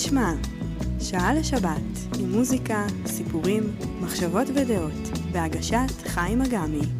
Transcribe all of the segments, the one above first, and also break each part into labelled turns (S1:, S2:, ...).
S1: נשמע? שעה לשבת, עם מוזיקה, סיפורים, מחשבות ודעות, בהגשת חיים אגמי.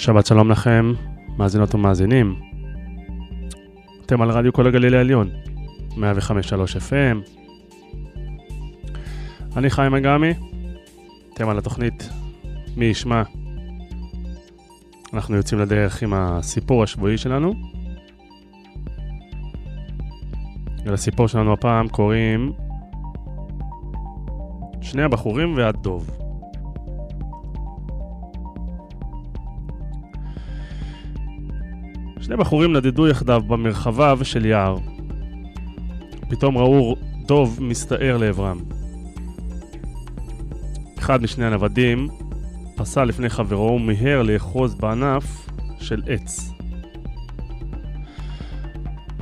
S2: שבת שלום לכם, מאזינות ומאזינים. אתם על רדיו כל הגליל העליון, 105.3 FM. אני חיים אגמי, אתם על התוכנית מי ישמע. אנחנו יוצאים לדרך עם הסיפור השבועי שלנו. ולסיפור שלנו הפעם קוראים שני הבחורים והדוב. שני בחורים נדדו יחדיו במרחביו של יער. פתאום ראו דוב מסתער לעברם. אחד משני הנוודים פסע לפני חברו ומיהר לאחוז בענף של עץ.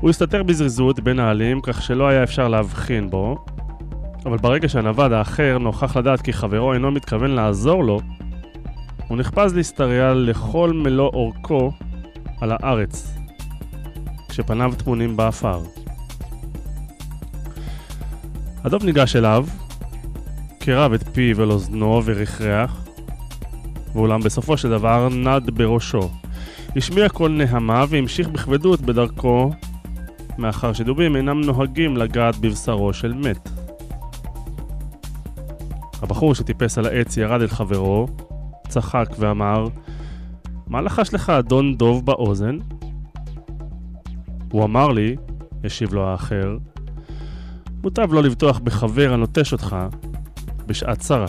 S2: הוא הסתתר בזריזות בין העלים כך שלא היה אפשר להבחין בו, אבל ברגע שהנווד האחר נוכח לדעת כי חברו אינו מתכוון לעזור לו, הוא נחפז להשתרע לכל מלוא אורכו על הארץ, כשפניו טמונים באפר. הדוב ניגש אליו, קירב את פיו אל אוזנו ורחרח, ואולם בסופו של דבר נד בראשו. השמיע קול נהמה והמשיך בכבדות בדרכו, מאחר שדובים אינם נוהגים לגעת בבשרו של מת. הבחור שטיפס על העץ ירד אל חברו, צחק ואמר, מה לחש לך אדון דוב באוזן? הוא אמר לי, השיב לו האחר, מוטב לא לבטוח בחבר הנוטש אותך בשעת צרה.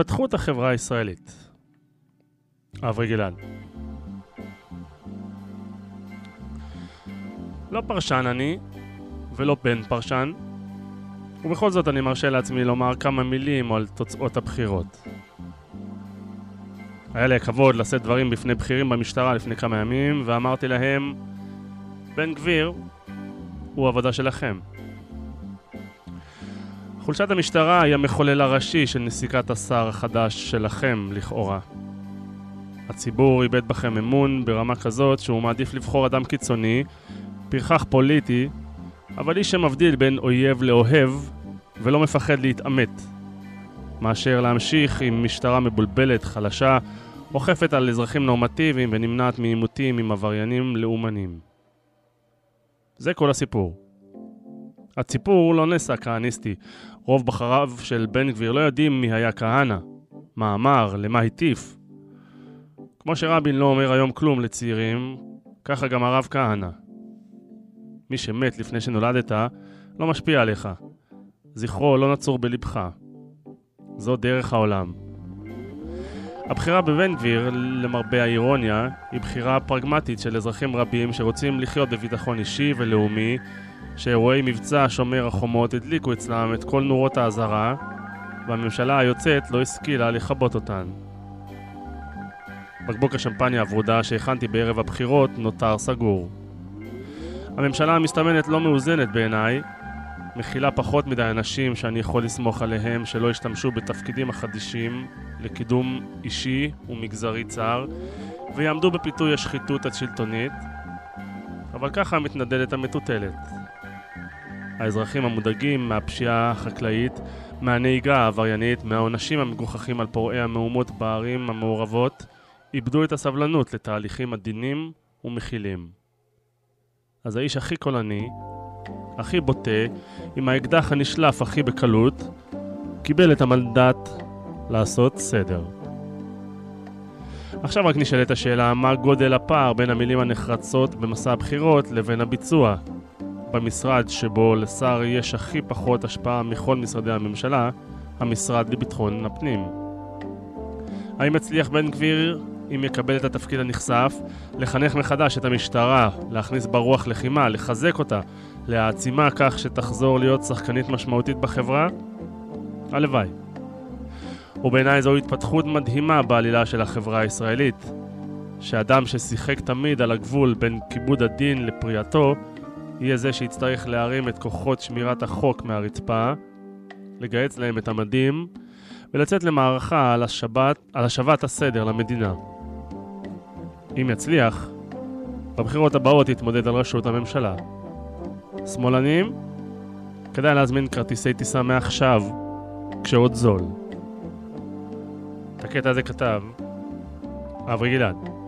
S2: התפתחות החברה הישראלית. אברי גלעד. לא פרשן אני, ולא בן פרשן, ובכל זאת אני מרשה לעצמי לומר כמה מילים על תוצאות הבחירות. היה לי הכבוד לשאת דברים בפני בכירים במשטרה לפני כמה ימים, ואמרתי להם, בן גביר הוא עבודה שלכם. חולשת המשטרה היא המחולל הראשי של נסיקת השר החדש שלכם, לכאורה. הציבור איבד בכם אמון ברמה כזאת שהוא מעדיף לבחור אדם קיצוני, פרחח פוליטי, אבל איש שמבדיל בין אויב לאוהב ולא מפחד להתעמת, מאשר להמשיך עם משטרה מבולבלת, חלשה, אוכפת על אזרחים נורמטיביים ונמנעת מעימותים עם עבריינים לאומנים. זה כל הסיפור. הסיפור לא נעשה כהניסטי. רוב בחריו של בן גביר לא יודעים מי היה כהנא, מה אמר, למה הטיף. כמו שרבין לא אומר היום כלום לצעירים, ככה גם הרב כהנא. מי שמת לפני שנולדת לא משפיע עליך. זכרו לא נצור בלבך. זו דרך העולם. הבחירה בבן גביר, למרבה האירוניה, היא בחירה פרגמטית של אזרחים רבים שרוצים לחיות בביטחון אישי ולאומי, שאירועי מבצע שומר החומות הדליקו אצלם את כל נורות האזהרה, והממשלה היוצאת לא השכילה לכבות אותן. בקבוק השמפניה הוורודה שהכנתי בערב הבחירות נותר סגור. הממשלה המסתמנת לא מאוזנת בעיניי, מכילה פחות מדי אנשים שאני יכול לסמוך עליהם שלא ישתמשו בתפקידים החדישים לקידום אישי ומגזרי צר ויעמדו בפיתוי השחיתות השלטונית, אבל ככה מתנדדת המטוטלת. האזרחים המודאגים מהפשיעה החקלאית, מהנהיגה העבריינית, מהעונשים המגוחכים על פורעי המהומות בערים המעורבות, איבדו את הסבלנות לתהליכים עדינים ומכילים. אז האיש הכי קולני, הכי בוטה, עם האקדח הנשלף הכי בקלות, קיבל את המנדט לעשות סדר. עכשיו רק נשאלת השאלה מה גודל הפער בין המילים הנחרצות במסע הבחירות לבין הביצוע. במשרד שבו לשר יש הכי פחות השפעה מכל משרדי הממשלה, המשרד לביטחון הפנים. האם יצליח בן גביר, אם יקבל את התפקיד הנכסף, לחנך מחדש את המשטרה, להכניס בה רוח לחימה, לחזק אותה, להעצימה כך שתחזור להיות שחקנית משמעותית בחברה? הלוואי. ובעיניי זו התפתחות מדהימה בעלילה של החברה הישראלית. שאדם ששיחק תמיד על הגבול בין כיבוד הדין לפריעתו, יהיה זה שיצטרך להרים את כוחות שמירת החוק מהרצפה, לגייס להם את המדים, ולצאת למערכה על, השבת, על השבת הסדר למדינה. אם יצליח, בבחירות הבאות יתמודד על ראשות הממשלה. שמאלנים, כדאי להזמין כרטיסי טיסה מעכשיו, כשעוד זול. את הקטע הזה כתב אברי גלעד.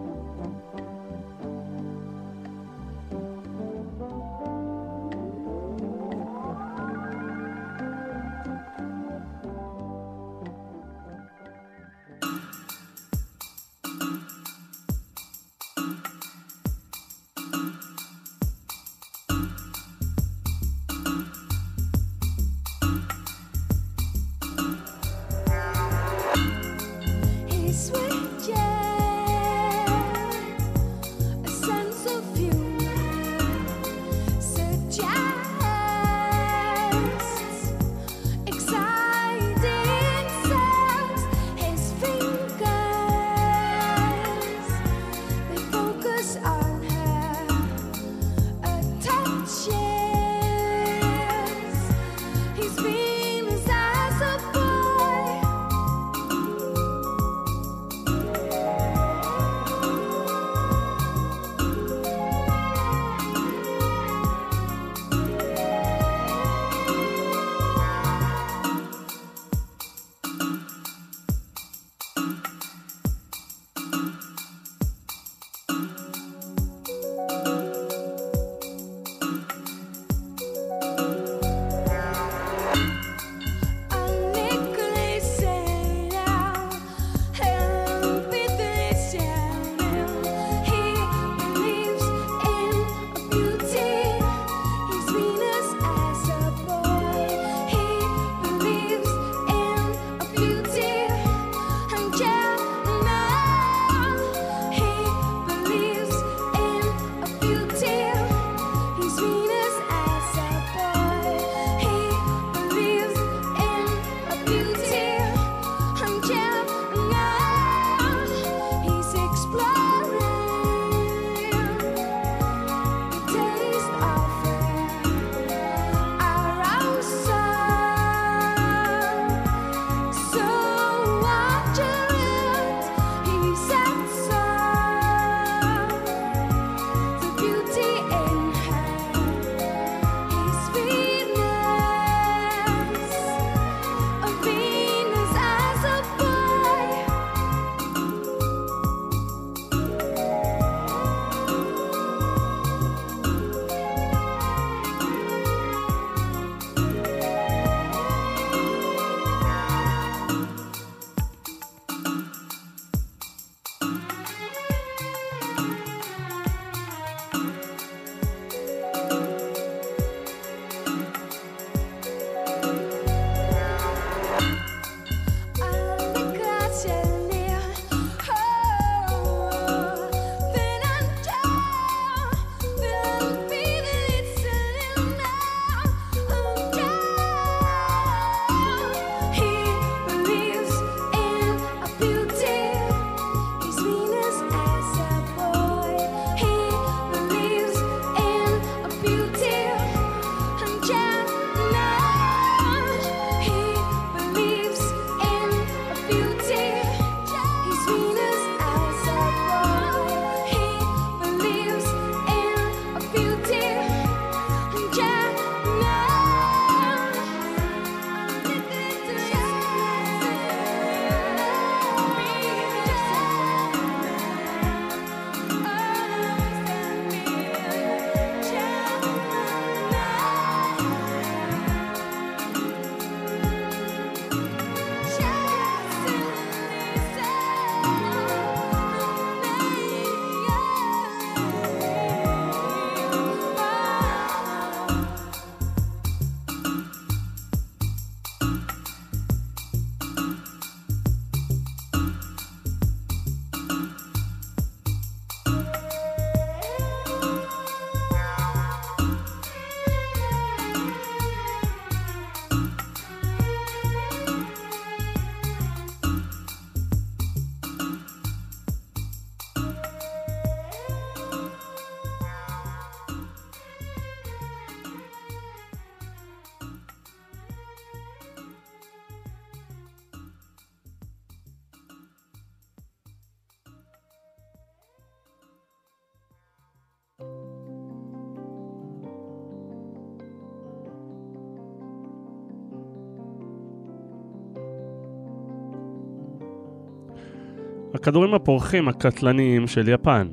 S2: הכדורים הפורחים הקטלניים של יפן.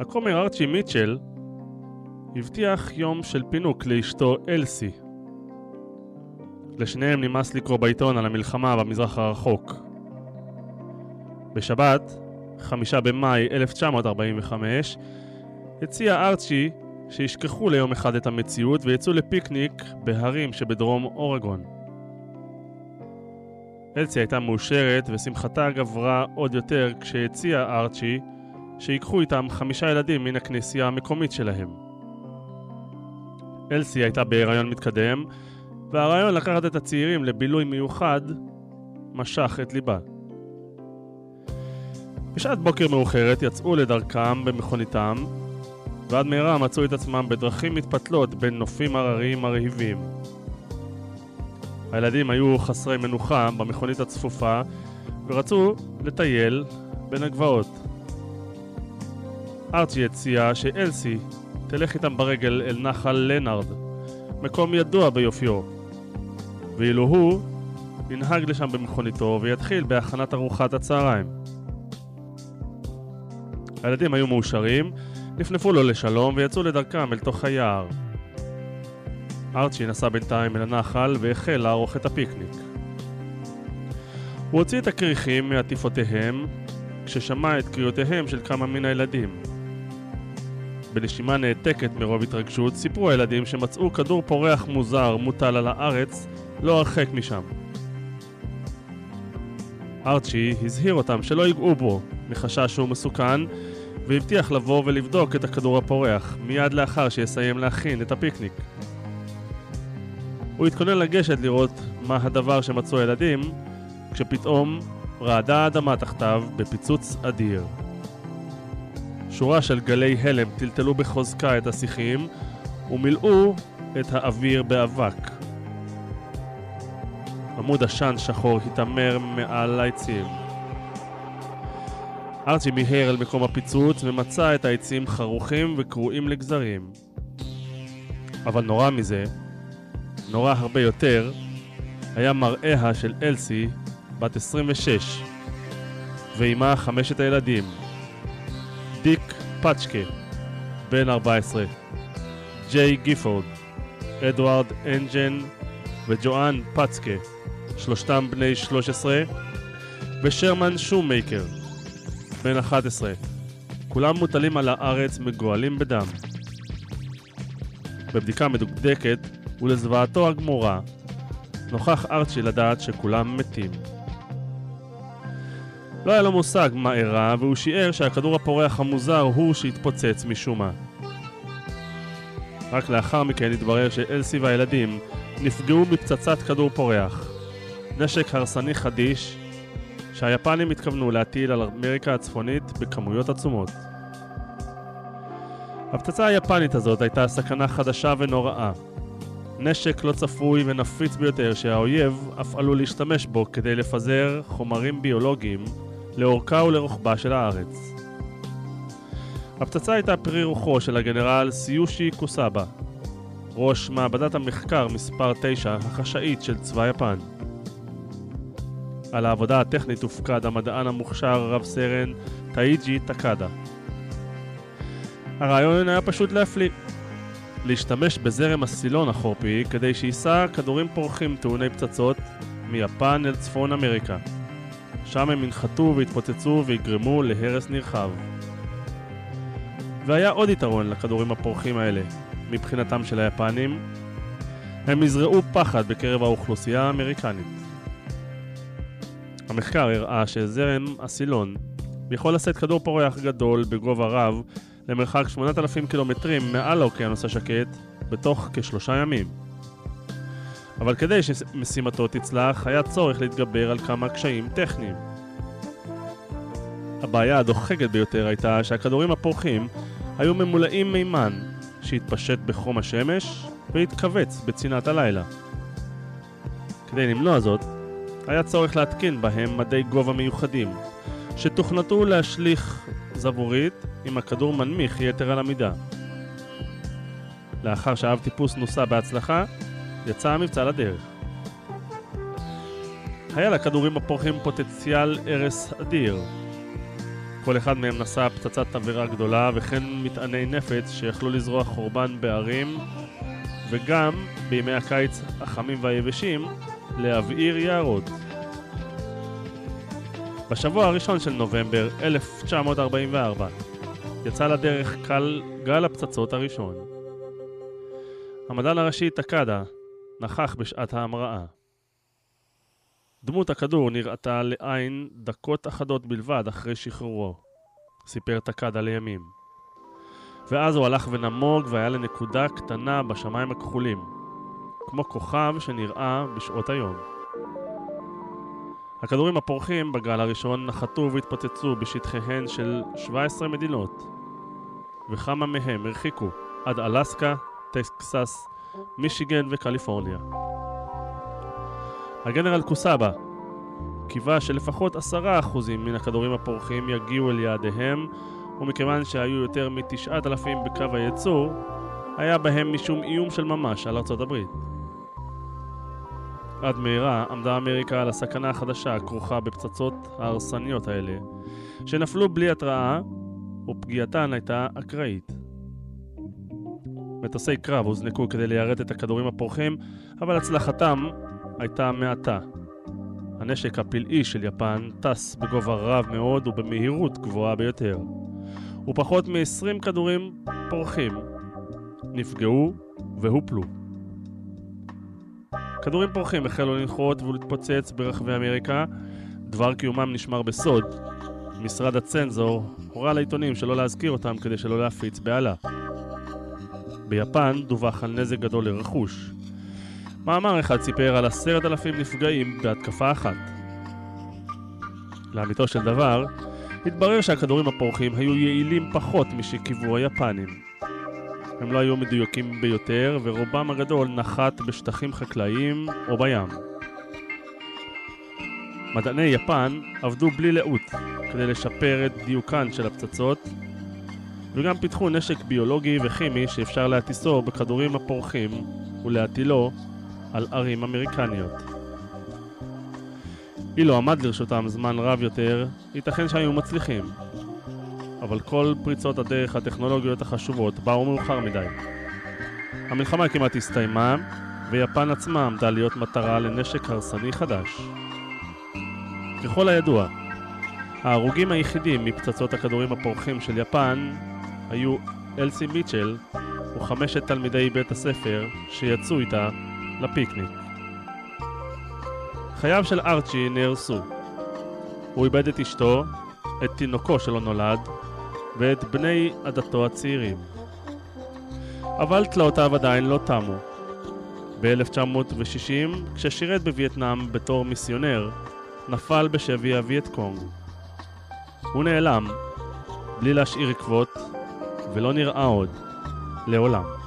S2: הכומר ארצ'י מיטשל הבטיח יום של פינוק לאשתו אלסי. לשניהם נמאס לקרוא בעיתון על המלחמה במזרח הרחוק. בשבת, חמישה במאי 1945, הציע ארצ'י שישכחו ליום אחד את המציאות ויצאו לפיקניק בהרים שבדרום אורגון. אלסי הייתה מאושרת ושמחתה גברה עוד יותר כשהציע ארצ'י שיקחו איתם חמישה ילדים מן הכנסייה המקומית שלהם. אלסי הייתה בהיריון מתקדם, והרעיון לקחת את הצעירים לבילוי מיוחד משך את ליבה. בשעת בוקר מאוחרת יצאו לדרכם במכוניתם, ועד מהרה מצאו את עצמם בדרכים מתפתלות בין נופים הרריים מרהיבים. הילדים היו חסרי מנוחה במכונית הצפופה ורצו לטייל בין הגבעות. ארצ'י הציע שאלסי תלך איתם ברגל אל נחל לנארד, מקום ידוע ביופיו, ואילו הוא ינהג לשם במכוניתו ויתחיל בהכנת ארוחת הצהריים. הילדים היו מאושרים, נפנפו לו לשלום ויצאו לדרכם אל תוך היער. ארצ'י נסע בינתיים אל הנחל והחל לערוך את הפיקניק. הוא הוציא את הכריכים מעטיפותיהם כששמע את קריאותיהם של כמה מן הילדים. בנשימה נעתקת מרוב התרגשות, סיפרו הילדים שמצאו כדור פורח מוזר מוטל על הארץ לא הרחק משם. ארצ'י הזהיר אותם שלא ייגעו בו, מחשש שהוא מסוכן, והבטיח לבוא ולבדוק את הכדור הפורח, מיד לאחר שיסיים להכין את הפיקניק. הוא התכונן לגשת לראות מה הדבר שמצאו הילדים, כשפתאום רעדה האדמה תחתיו בפיצוץ אדיר. שורה של גלי הלם טלטלו בחוזקה את השיחים ומילאו את האוויר באבק. עמוד עשן שחור התעמר מעל העצים. ארצ'י מיהר אל מקום הפיצוץ ומצא את העצים חרוכים וקרועים לגזרים. אבל נורא מזה, נורא הרבה יותר, היה מראיה של אלסי, בת 26, ועימה חמשת הילדים, דיק פצ'קה, בן 14, ג'יי גיפורד, אדוארד אנג'ן וג'ואן פצקה, שלושתם בני 13, ושרמן שוממייקר, בן 11. כולם מוטלים על הארץ מגואלים בדם. בבדיקה מדוקדקת, ולזוועתו הגמורה, נוכח ארצ'י לדעת שכולם מתים. לא היה לו מושג מה אירע, והוא שיער שהכדור הפורח המוזר הוא שהתפוצץ משום מה. רק לאחר מכן התברר שאלסי והילדים נפגעו מפצצת כדור פורח. נשק הרסני חדיש שהיפנים התכוונו להטיל על אמריקה הצפונית בכמויות עצומות. הפצצה היפנית הזאת הייתה סכנה חדשה ונוראה. נשק לא צפוי ונפיץ ביותר שהאויב אף עלול להשתמש בו כדי לפזר חומרים ביולוגיים לאורכה ולרוחבה של הארץ. הפצצה הייתה פרי רוחו של הגנרל סיושי קוסאבה, ראש מעבדת המחקר מספר 9 החשאית של צבא יפן. על העבודה הטכנית הופקד המדען המוכשר רב סרן טאיג'י טקאדה. הרעיון היה פשוט להפליא. להשתמש בזרם הסילון החורפי כדי שיישא כדורים פורחים טעוני פצצות מיפן אל צפון אמריקה. שם הם ינחתו ויתפוצצו ויגרמו להרס נרחב. והיה עוד יתרון לכדורים הפורחים האלה, מבחינתם של היפנים, הם יזרעו פחד בקרב האוכלוסייה האמריקנית. המחקר הראה שזרם הסילון יכול לשאת כדור פורח גדול בגובה רב למרחק 8,000 קילומטרים מעל האוקיינוס השקט בתוך כשלושה ימים. אבל כדי שמשימתו תצלח, היה צורך להתגבר על כמה קשיים טכניים. הבעיה הדוחקת ביותר הייתה שהכדורים הפורחים היו ממולאים מימן שהתפשט בחום השמש והתכווץ בצנעת הלילה. כדי למנוע זאת, היה צורך להתקין בהם מדי גובה מיוחדים, שתוכנתו להשליך זבורית עם הכדור מנמיך יתר על המידה. לאחר שהאב טיפוס נוסע בהצלחה, יצא המבצע לדרך. היה לכדורים הפורחים פוטנציאל הרס אדיר. כל אחד מהם נשא פצצת תבערה גדולה וכן מטעני נפץ שיכלו לזרוע חורבן בערים וגם, בימי הקיץ החמים והיבשים, להבעיר יערות. בשבוע הראשון של נובמבר 1944 יצא לדרך קל גל הפצצות הראשון. המדען הראשי טקדה נכח בשעת ההמראה. דמות הכדור נראתה לעין דקות אחדות בלבד אחרי שחרורו, סיפר טקדה לימים. ואז הוא הלך ונמוג והיה לנקודה קטנה בשמיים הכחולים, כמו כוכב שנראה בשעות היום. הכדורים הפורחים בגל הראשון נחתו והתפוצצו בשטחיהן של 17 מדינות, וכמה מהם הרחיקו עד אלסקה, טקסס, מישיגן וקליפורניה. הגנרל קוסאבה קיווה שלפחות עשרה אחוזים מן הכדורים הפורחים יגיעו אל יעדיהם, ומכיוון שהיו יותר מתשעת אלפים בקו הייצור, היה בהם משום איום של ממש על ארצות הברית. עד מהרה עמדה אמריקה על הסכנה החדשה הכרוכה בפצצות ההרסניות האלה, שנפלו בלי התראה, ופגיעתן הייתה אקראית. מטוסי קרב הוזנקו כדי ליירט את הכדורים הפורחים, אבל הצלחתם הייתה מעטה. הנשק הפלאי של יפן טס בגובה רב מאוד ובמהירות גבוהה ביותר. ופחות מ-20 כדורים פורחים נפגעו והופלו. כדורים פורחים החלו לנחות ולהתפוצץ ברחבי אמריקה, דבר קיומם נשמר בסוד. משרד הצנזור הורה לעיתונים שלא להזכיר אותם כדי שלא להפיץ בהלה. ביפן דווח על נזק גדול לרכוש. מאמר אחד סיפר על עשרת אלפים נפגעים בהתקפה אחת. לאמיתו של דבר, התברר שהכדורים הפורחים היו יעילים פחות משקיוו היפנים. הם לא היו מדויקים ביותר, ורובם הגדול נחת בשטחים חקלאיים או בים. מדעני יפן עבדו בלי לאות כדי לשפר את דיוקן של הפצצות, וגם פיתחו נשק ביולוגי וכימי שאפשר להטיסו בכדורים הפורחים ולהטילו על ערים אמריקניות. אילו עמד לרשותם זמן רב יותר, ייתכן שהיו מצליחים. אבל כל פריצות הדרך הטכנולוגיות החשובות באו מאוחר מדי. המלחמה כמעט הסתיימה, ויפן עצמה עמדה להיות מטרה לנשק הרסני חדש. ככל הידוע, ההרוגים היחידים מפצצות הכדורים הפורחים של יפן היו אלסי מיטשל וחמשת תלמידי בית הספר שיצאו איתה לפיקניק. חייו של ארצ'י נהרסו. הוא איבד את אשתו, את תינוקו שלא נולד, ואת בני עדתו הצעירים. אבל תלאותיו עדיין לא תמו. ב-1960, כששירת בווייטנאם בתור מיסיונר, נפל בשבי הווייט קונג. הוא נעלם, בלי להשאיר עקבות, ולא נראה עוד, לעולם.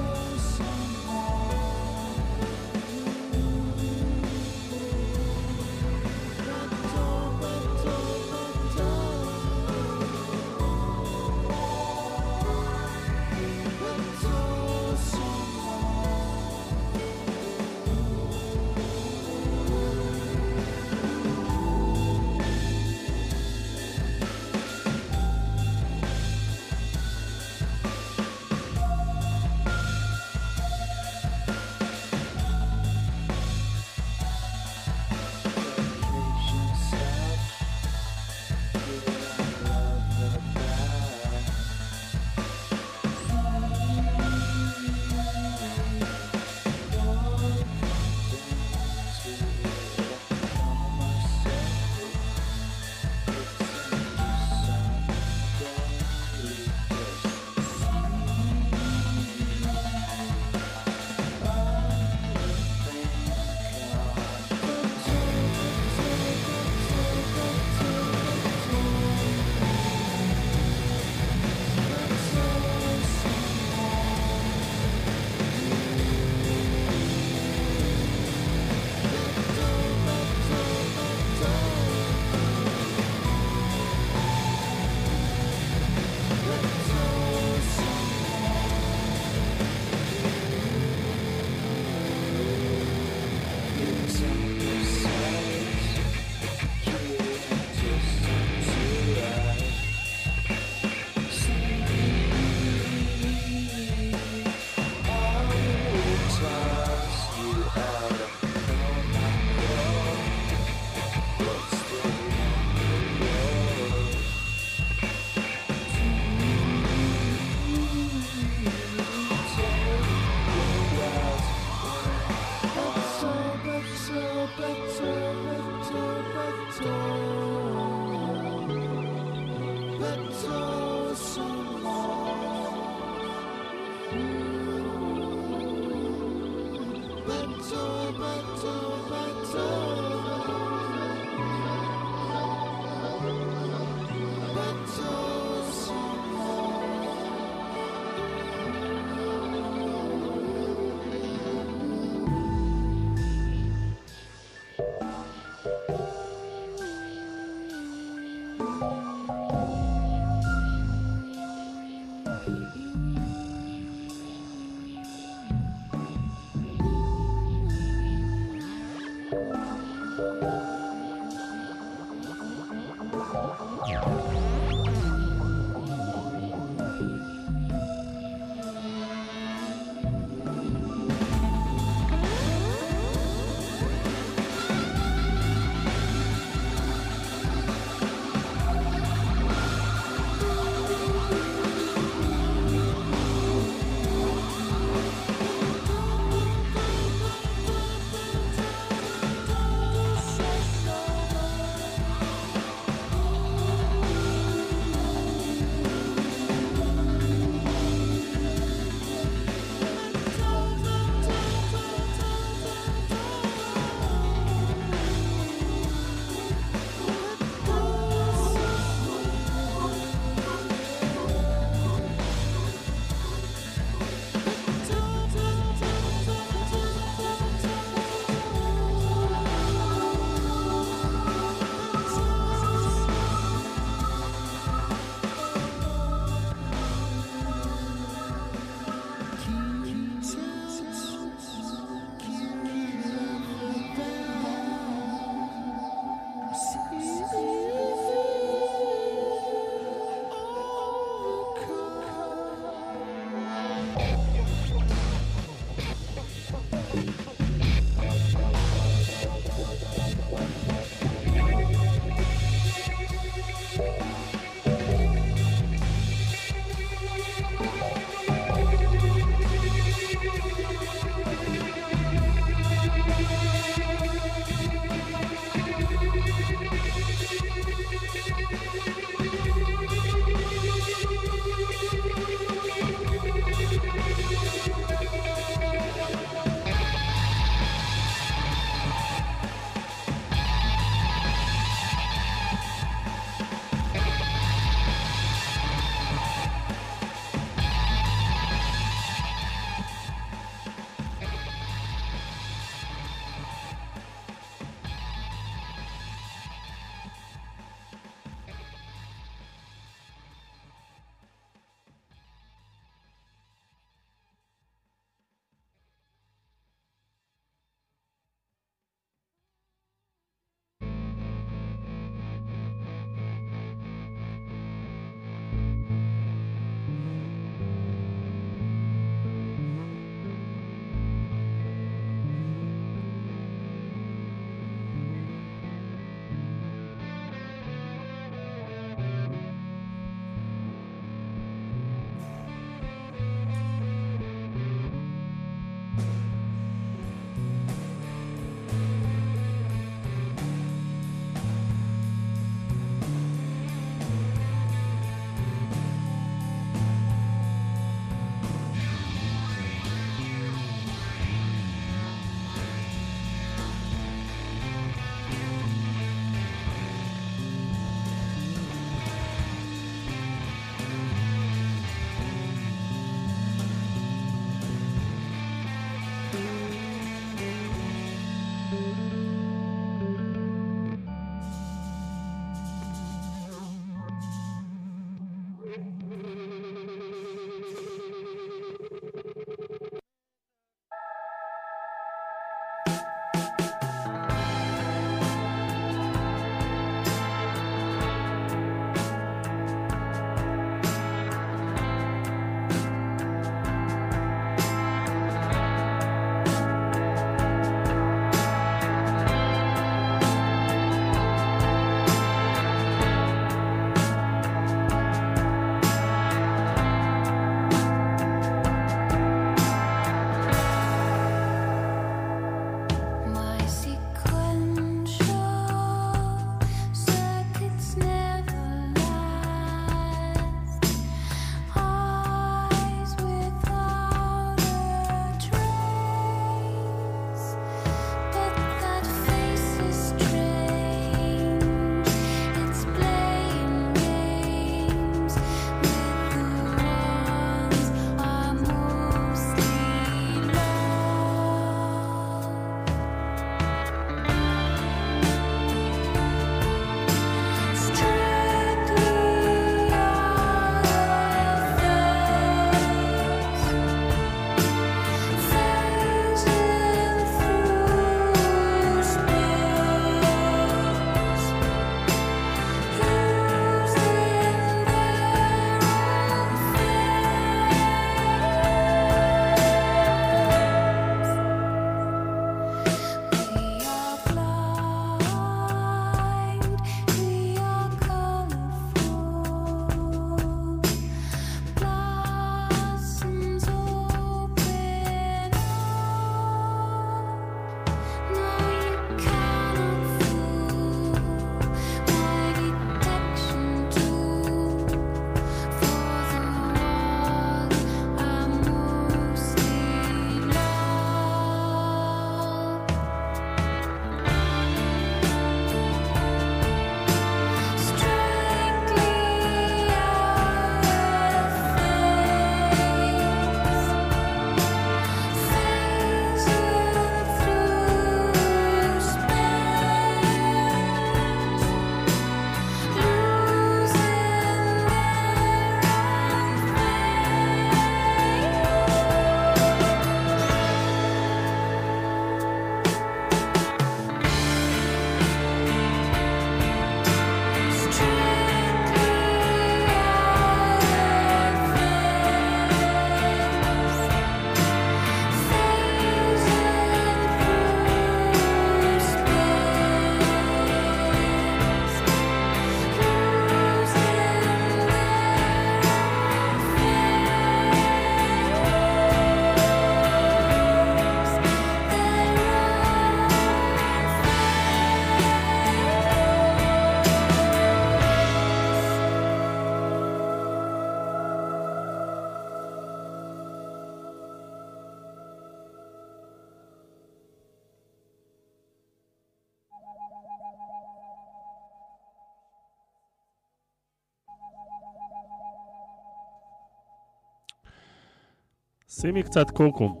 S2: שימי קצת קורקום.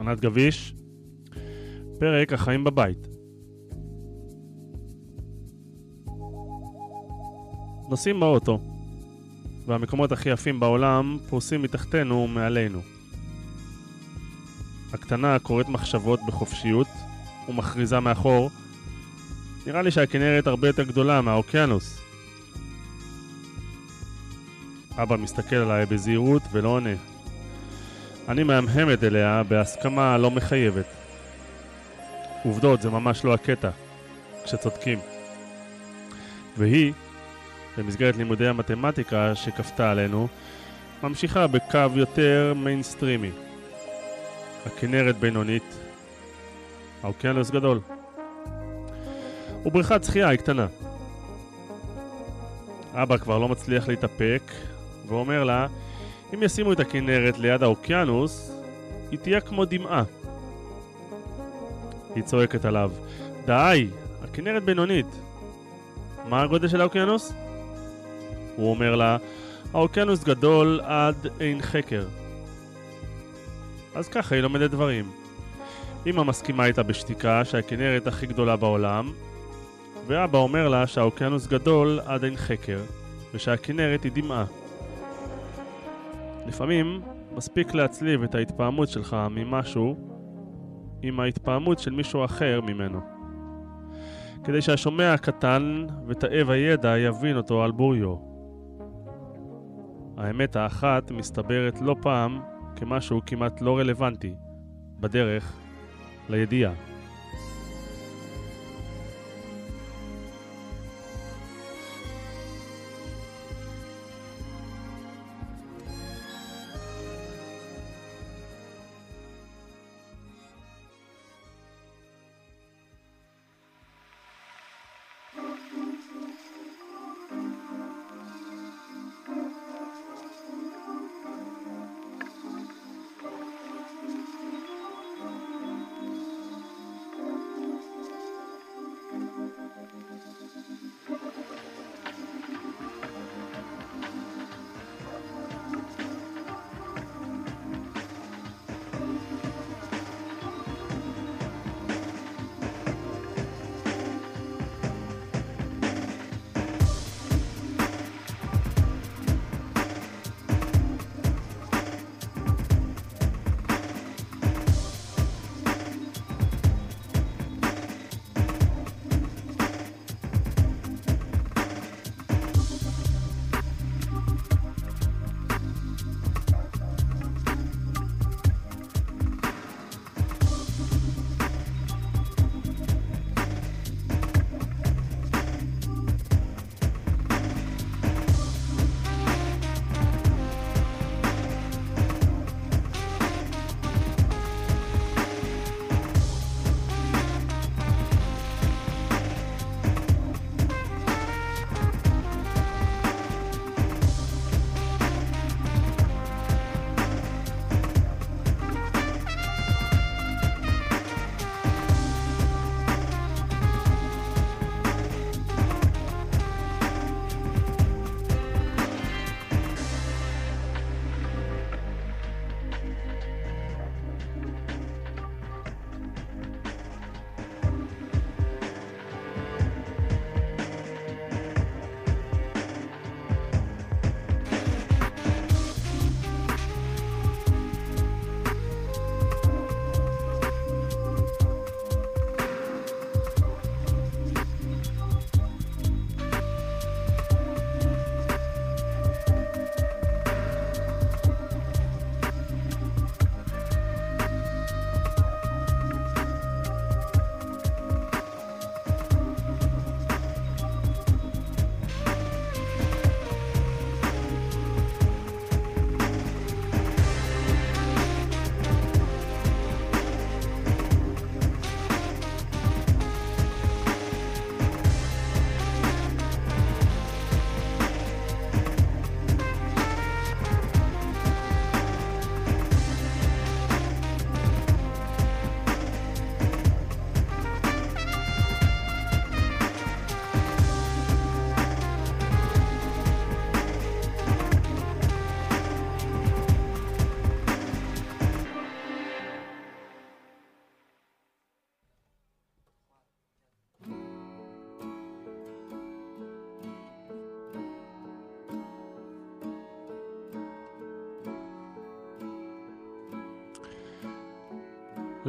S2: ענת גביש, פרק החיים בבית. נוסעים באוטו, והמקומות הכי יפים בעולם פרוסים מתחתנו ומעלינו. הקטנה קוראת מחשבות בחופשיות ומכריזה מאחור נראה לי שהכנרת הרבה יותר גדולה מהאוקיינוס. אבא מסתכל עליי בזהירות ולא עונה. אני מהמהמת אליה בהסכמה לא מחייבת. עובדות, זה ממש לא הקטע, כשצודקים. והיא, במסגרת לימודי המתמטיקה שכפתה עלינו, ממשיכה בקו יותר מיינסטרימי. הכנרת בינונית, האוקיינוס גדול. ובריכת שחייה היא קטנה. אבא כבר לא מצליח להתאפק, ואומר לה, אם ישימו את הכנרת ליד האוקיינוס, היא תהיה כמו דמעה. היא צועקת עליו, די, הכנרת בינונית. מה הגודל של האוקיינוס? הוא אומר לה, האוקיינוס גדול עד אין חקר. אז ככה היא לומדת דברים. אמא מסכימה איתה בשתיקה שהכנרת הכי גדולה בעולם, ואבא אומר לה שהאוקיינוס גדול עד אין חקר, ושהכנרת היא דמעה. לפעמים מספיק להצליב את ההתפעמות שלך ממשהו עם ההתפעמות של מישהו אחר ממנו. כדי שהשומע הקטן ותאב הידע יבין אותו על בוריו. האמת האחת מסתברת לא פעם כמשהו כמעט לא רלוונטי בדרך לידיעה.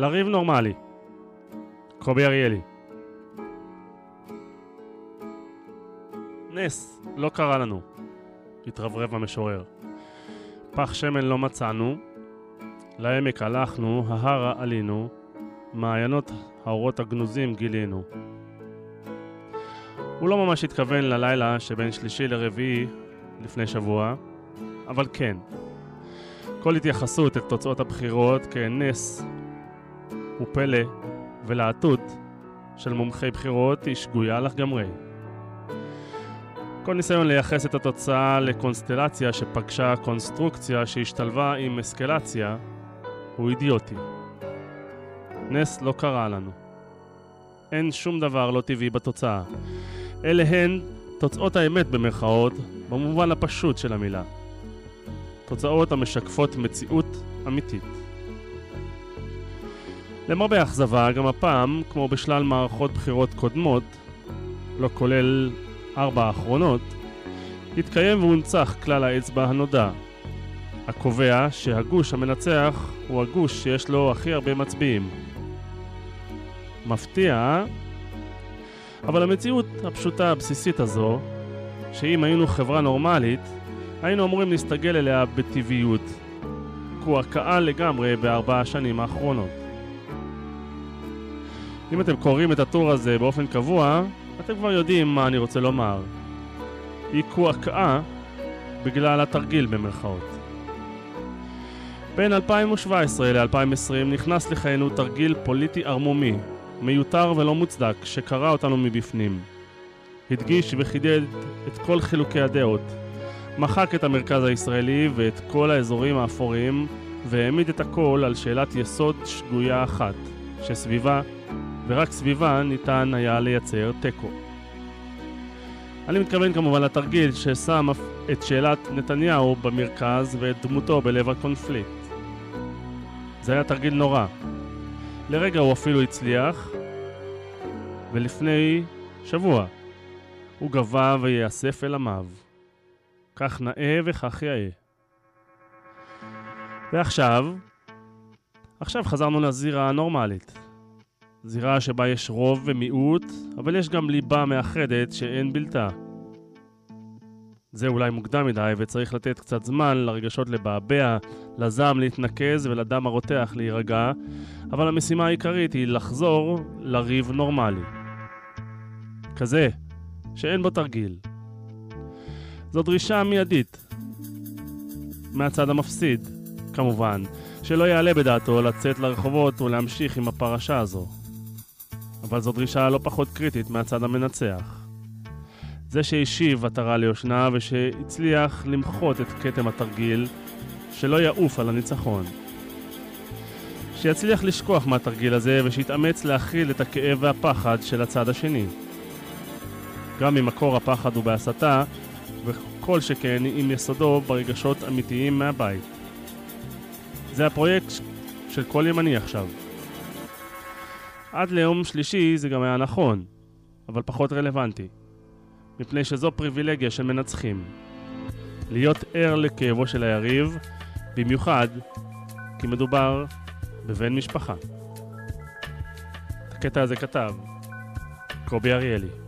S2: לריב נורמלי. קובי אריאלי. נס, לא קרה לנו. התרברב המשורר. פח שמן לא מצאנו, לעמק הלכנו, ההרה עלינו, מעיינות האורות הגנוזים גילינו. הוא לא ממש התכוון ללילה שבין שלישי לרביעי לפני שבוע, אבל כן. כל התייחסות את תוצאות הבחירות כנס ופלא ולהטות של מומחי בחירות היא שגויה לגמרי. כל ניסיון לייחס את התוצאה לקונסטלציה שפגשה קונסטרוקציה שהשתלבה עם אסקלציה הוא אידיוטי. נס לא קרה לנו. אין שום דבר לא טבעי בתוצאה. אלה הן תוצאות האמת במרכאות, במובן הפשוט של המילה. תוצאות המשקפות מציאות אמיתית. למרבה האכזבה, גם הפעם, כמו בשלל מערכות בחירות קודמות, לא כולל ארבע האחרונות, התקיים והונצח כלל האצבע הנודע, הקובע שהגוש המנצח הוא הגוש שיש לו הכי הרבה מצביעים. מפתיע, אבל המציאות הפשוטה הבסיסית הזו, שאם היינו חברה נורמלית, היינו אמורים להסתגל אליה בטבעיות, קועקעה לגמרי בארבע השנים האחרונות. אם אתם קוראים את הטור הזה באופן קבוע, אתם כבר יודעים מה אני רוצה לומר. היא קועקעה בגלל התרגיל במרכאות. בין 2017 ל-2020 נכנס לחיינו תרגיל פוליטי ערמומי, מיותר ולא מוצדק, שקרע אותנו מבפנים. הדגיש וחידד את כל חילוקי הדעות, מחק את המרכז הישראלי ואת כל האזורים האפורים, והעמיד את הכל על שאלת יסוד שגויה אחת, שסביבה, ורק סביבה, ניתן היה לייצר תיקו. אני מתכוון כמובן לתרגיל ששם את שאלת נתניהו במרכז ואת דמותו בלב הקונפליקט. זה היה תרגיל נורא. לרגע הוא אפילו הצליח, ולפני שבוע הוא גבה וייאסף אל עמיו. כך נאה וכך יאה. ועכשיו, עכשיו חזרנו לזירה הנורמלית. זירה שבה יש רוב ומיעוט, אבל יש גם ליבה מאחדת שאין בלתה. זה אולי מוקדם מדי וצריך לתת קצת זמן לרגשות לבעבע, לזעם להתנקז ולדם הרותח להירגע, אבל המשימה העיקרית היא לחזור לריב נורמלי. כזה, שאין בו תרגיל. זו דרישה מיידית. מהצד המפסיד, כמובן, שלא יעלה בדעתו לצאת לרחובות ולהמשיך עם הפרשה הזו. אבל זו דרישה לא פחות קריטית מהצד המנצח. זה שהשיב עטרה ליושנה ושהצליח למחות את כתם התרגיל, שלא יעוף על הניצחון. שיצליח לשכוח מהתרגיל הזה ושיתאמץ להכיל את הכאב והפחד של הצד השני. גם אם מקור הפחד הוא בהסתה, וכל שכן עם יסודו ברגשות אמיתיים מהבית. זה הפרויקט של כל ימני עכשיו. עד ליום שלישי זה גם היה נכון, אבל פחות רלוונטי. מפני שזו פריבילגיה של מנצחים. להיות ער לכאבו של היריב, במיוחד כי מדובר בבן משפחה. את הקטע הזה כתב קובי אריאלי.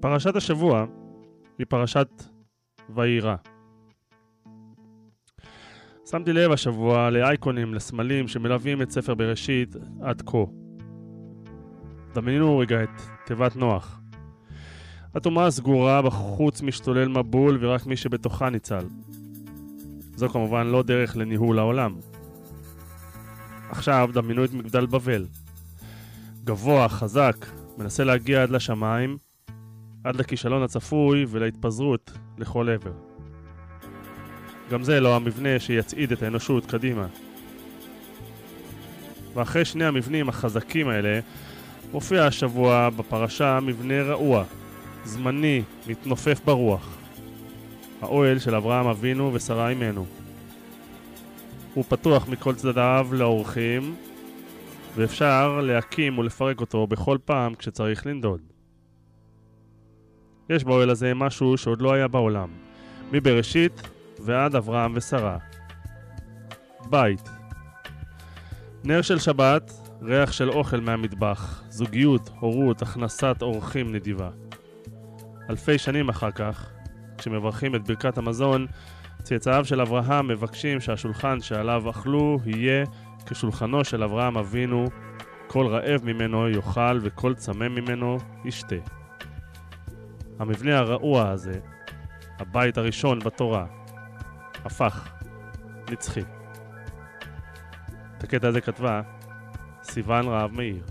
S2: פרשת השבוע היא פרשת וירא. שמתי לב השבוע לאייקונים, לסמלים שמלווים את ספר בראשית עד כה. דמיינו רגע את תיבת נוח. הטומאה סגורה, בחוץ משתולל מבול ורק מי שבתוכה ניצל. זו כמובן לא דרך לניהול העולם. עכשיו דמיינו את מגדל בבל. גבוה, חזק, מנסה להגיע עד לשמיים, עד לכישלון הצפוי ולהתפזרות לכל עבר. גם זה לא המבנה שיצעיד את האנושות קדימה. ואחרי שני המבנים החזקים האלה, מופיע השבוע בפרשה מבנה רעוע, זמני, מתנופף ברוח. האוהל של אברהם אבינו ושרה אימנו. הוא פתוח מכל צדדיו לאורחים, ואפשר להקים ולפרק אותו בכל פעם כשצריך לנדוד. יש באוהל הזה משהו שעוד לא היה בעולם, מבראשית ועד אברהם ושרה. בית. נר של שבת, ריח של אוכל מהמטבח, זוגיות, הורות, הכנסת אורחים נדיבה. אלפי שנים אחר כך, כשמברכים את ברכת המזון, צאצאיו של אברהם מבקשים שהשולחן שעליו אכלו יהיה כשולחנו של אברהם אבינו, כל רעב ממנו יאכל וכל צמא ממנו ישתה. המבנה הרעוע הזה, הבית הראשון בתורה, הפך נצחי. את הקטע הזה כתבה סיוון רהב מאיר.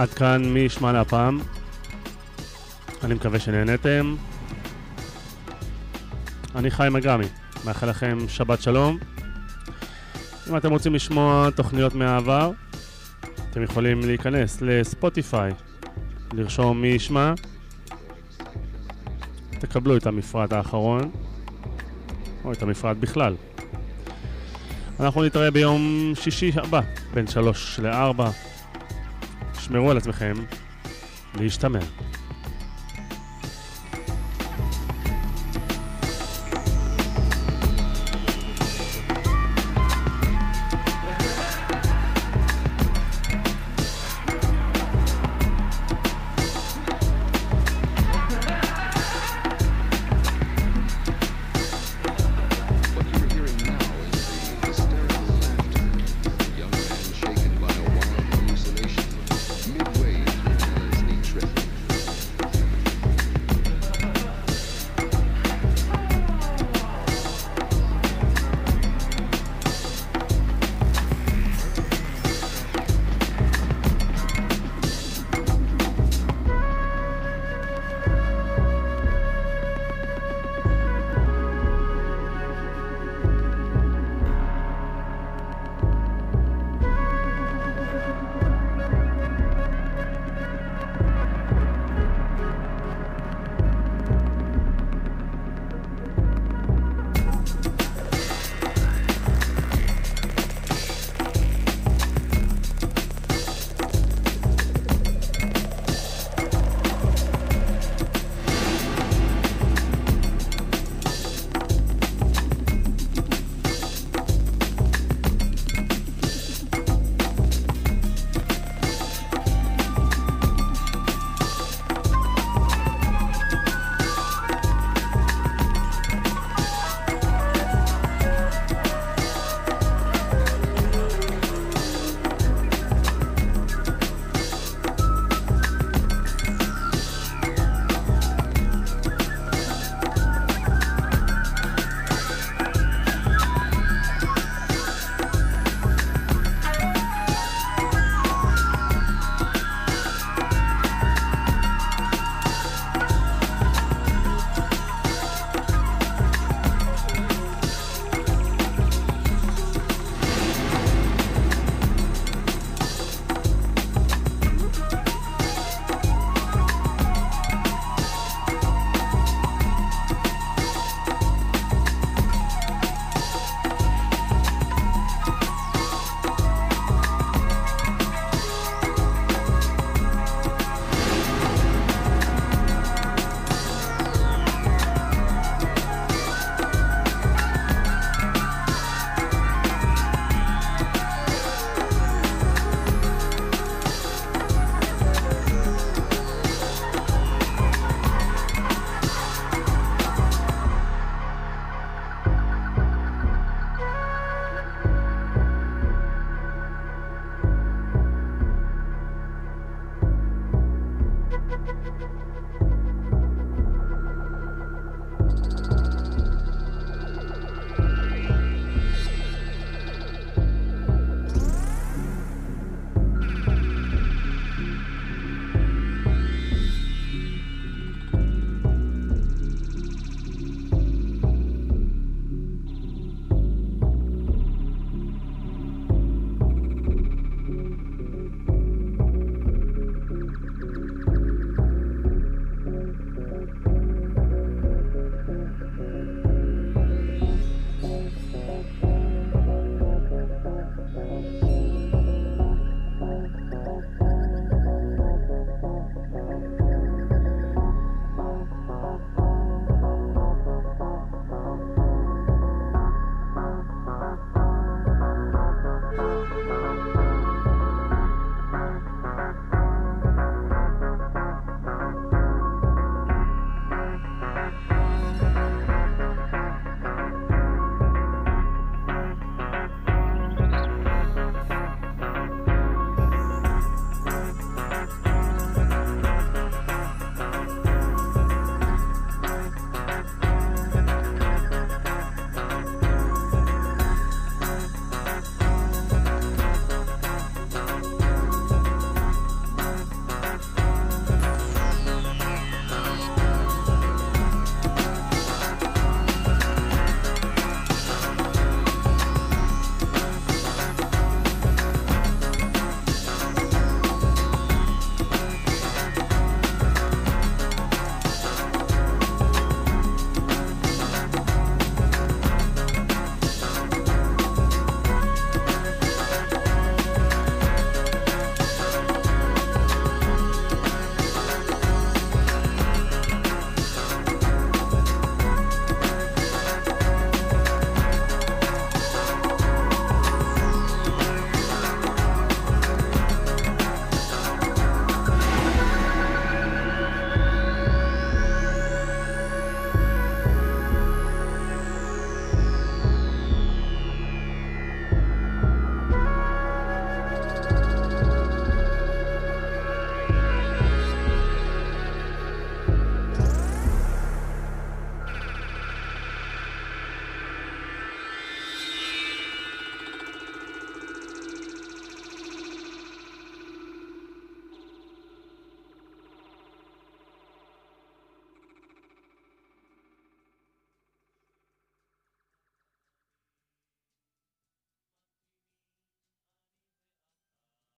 S2: עד כאן מי ישמע להפעם. אני מקווה שנהנתם. אני חיים אגמי, מאחל לכם שבת שלום. אם אתם רוצים לשמוע תוכניות מהעבר, אתם יכולים להיכנס לספוטיפיי, לרשום מי ישמע, תקבלו את המפרט האחרון, או את המפרט בכלל. אנחנו נתראה ביום שישי הבא, בין 3 ל-4. תשמרו על עצמכם להשתמע.